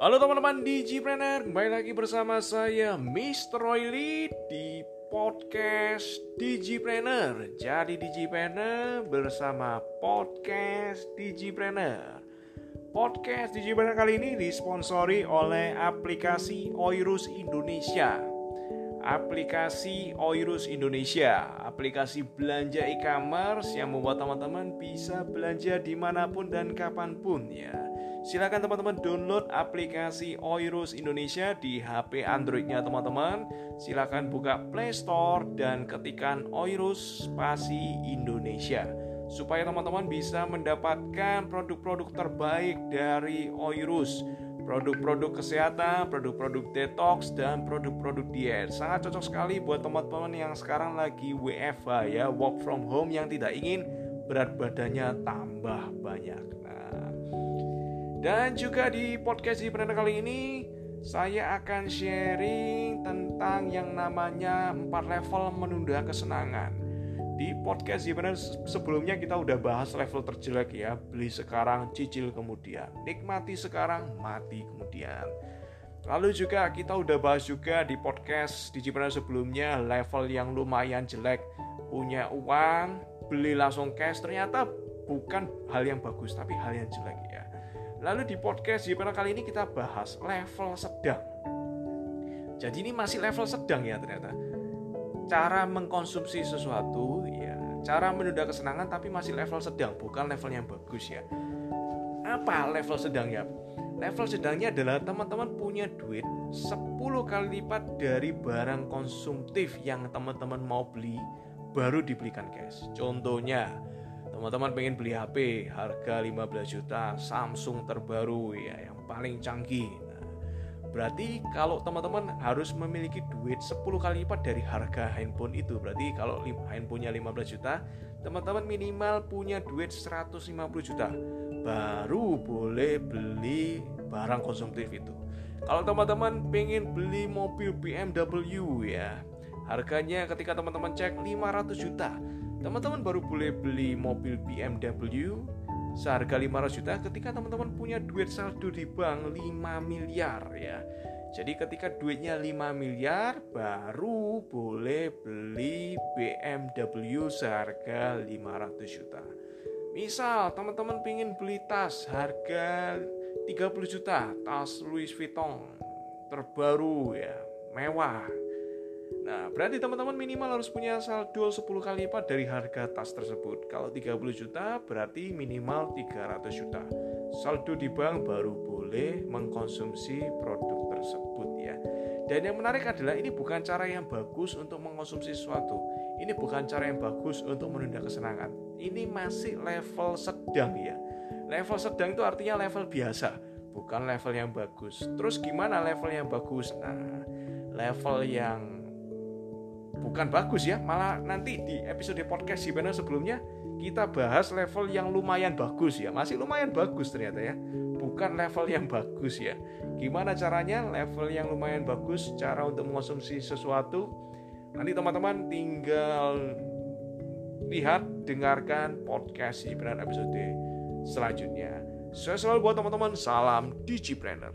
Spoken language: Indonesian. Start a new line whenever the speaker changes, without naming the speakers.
Halo teman-teman Digipreneur, kembali lagi bersama saya Mr. Royli di podcast Digipreneur. Jadi Digipreneur bersama podcast Digipreneur. Podcast Digipreneur kali ini disponsori oleh aplikasi Oirus Indonesia. Aplikasi Oirus Indonesia, aplikasi belanja e-commerce yang membuat teman-teman bisa belanja di mana pun dan kapan pun ya Silakan teman-teman download aplikasi Oirus Indonesia di HP Androidnya teman-teman. Silakan buka Play Store dan ketikan Oirus spasi Indonesia supaya teman-teman bisa mendapatkan produk-produk terbaik dari Oirus produk-produk kesehatan, produk-produk detox, dan produk-produk diet. Sangat cocok sekali buat teman-teman yang sekarang lagi WFH ya, work from home yang tidak ingin berat badannya tambah banyak. Dan juga di podcast di perdana kali ini saya akan sharing tentang yang namanya 4 level menunda kesenangan. Di podcast di sebelumnya kita udah bahas level terjelek ya, beli sekarang, cicil kemudian, nikmati sekarang, mati kemudian. Lalu juga kita udah bahas juga di podcast di sebelumnya level yang lumayan jelek, punya uang, beli langsung cash ternyata bukan hal yang bagus tapi hal yang jelek ya. Lalu di podcast Jepara kali ini kita bahas level sedang. Jadi ini masih level sedang ya ternyata. Cara mengkonsumsi sesuatu ya, cara menunda kesenangan tapi masih level sedang, bukan level yang bagus ya. Apa level sedang ya? Level sedangnya adalah teman-teman punya duit 10 kali lipat dari barang konsumtif yang teman-teman mau beli baru dibelikan cash. Contohnya, teman-teman pengen beli HP harga 15 juta Samsung terbaru ya yang paling canggih. Nah, berarti kalau teman-teman harus memiliki duit 10 kali lipat dari harga handphone itu berarti kalau handphonenya 15 juta teman-teman minimal punya duit 150 juta baru boleh beli barang konsumtif itu. Kalau teman-teman pengen beli mobil BMW ya harganya ketika teman-teman cek 500 juta teman-teman baru boleh beli mobil BMW seharga 500 juta ketika teman-teman punya duit saldo di bank 5 miliar ya. Jadi ketika duitnya 5 miliar baru boleh beli BMW seharga 500 juta. Misal teman-teman ingin beli tas harga 30 juta, tas Louis Vuitton terbaru ya, mewah Nah, berarti teman-teman minimal harus punya saldo 10 kali lipat dari harga tas tersebut. Kalau 30 juta berarti minimal 300 juta. Saldo di bank baru boleh mengkonsumsi produk tersebut ya. Dan yang menarik adalah ini bukan cara yang bagus untuk mengkonsumsi sesuatu. Ini bukan cara yang bagus untuk menunda kesenangan. Ini masih level sedang ya. Level sedang itu artinya level biasa, bukan level yang bagus. Terus gimana level yang bagus? Nah, level yang bukan bagus ya malah nanti di episode podcast si benar sebelumnya kita bahas level yang lumayan bagus ya. Masih lumayan bagus ternyata ya. Bukan level yang bagus ya. Gimana caranya level yang lumayan bagus cara untuk mengonsumsi sesuatu? Nanti teman-teman tinggal lihat dengarkan podcast si episode selanjutnya. Saya selalu buat teman-teman salam digipreneur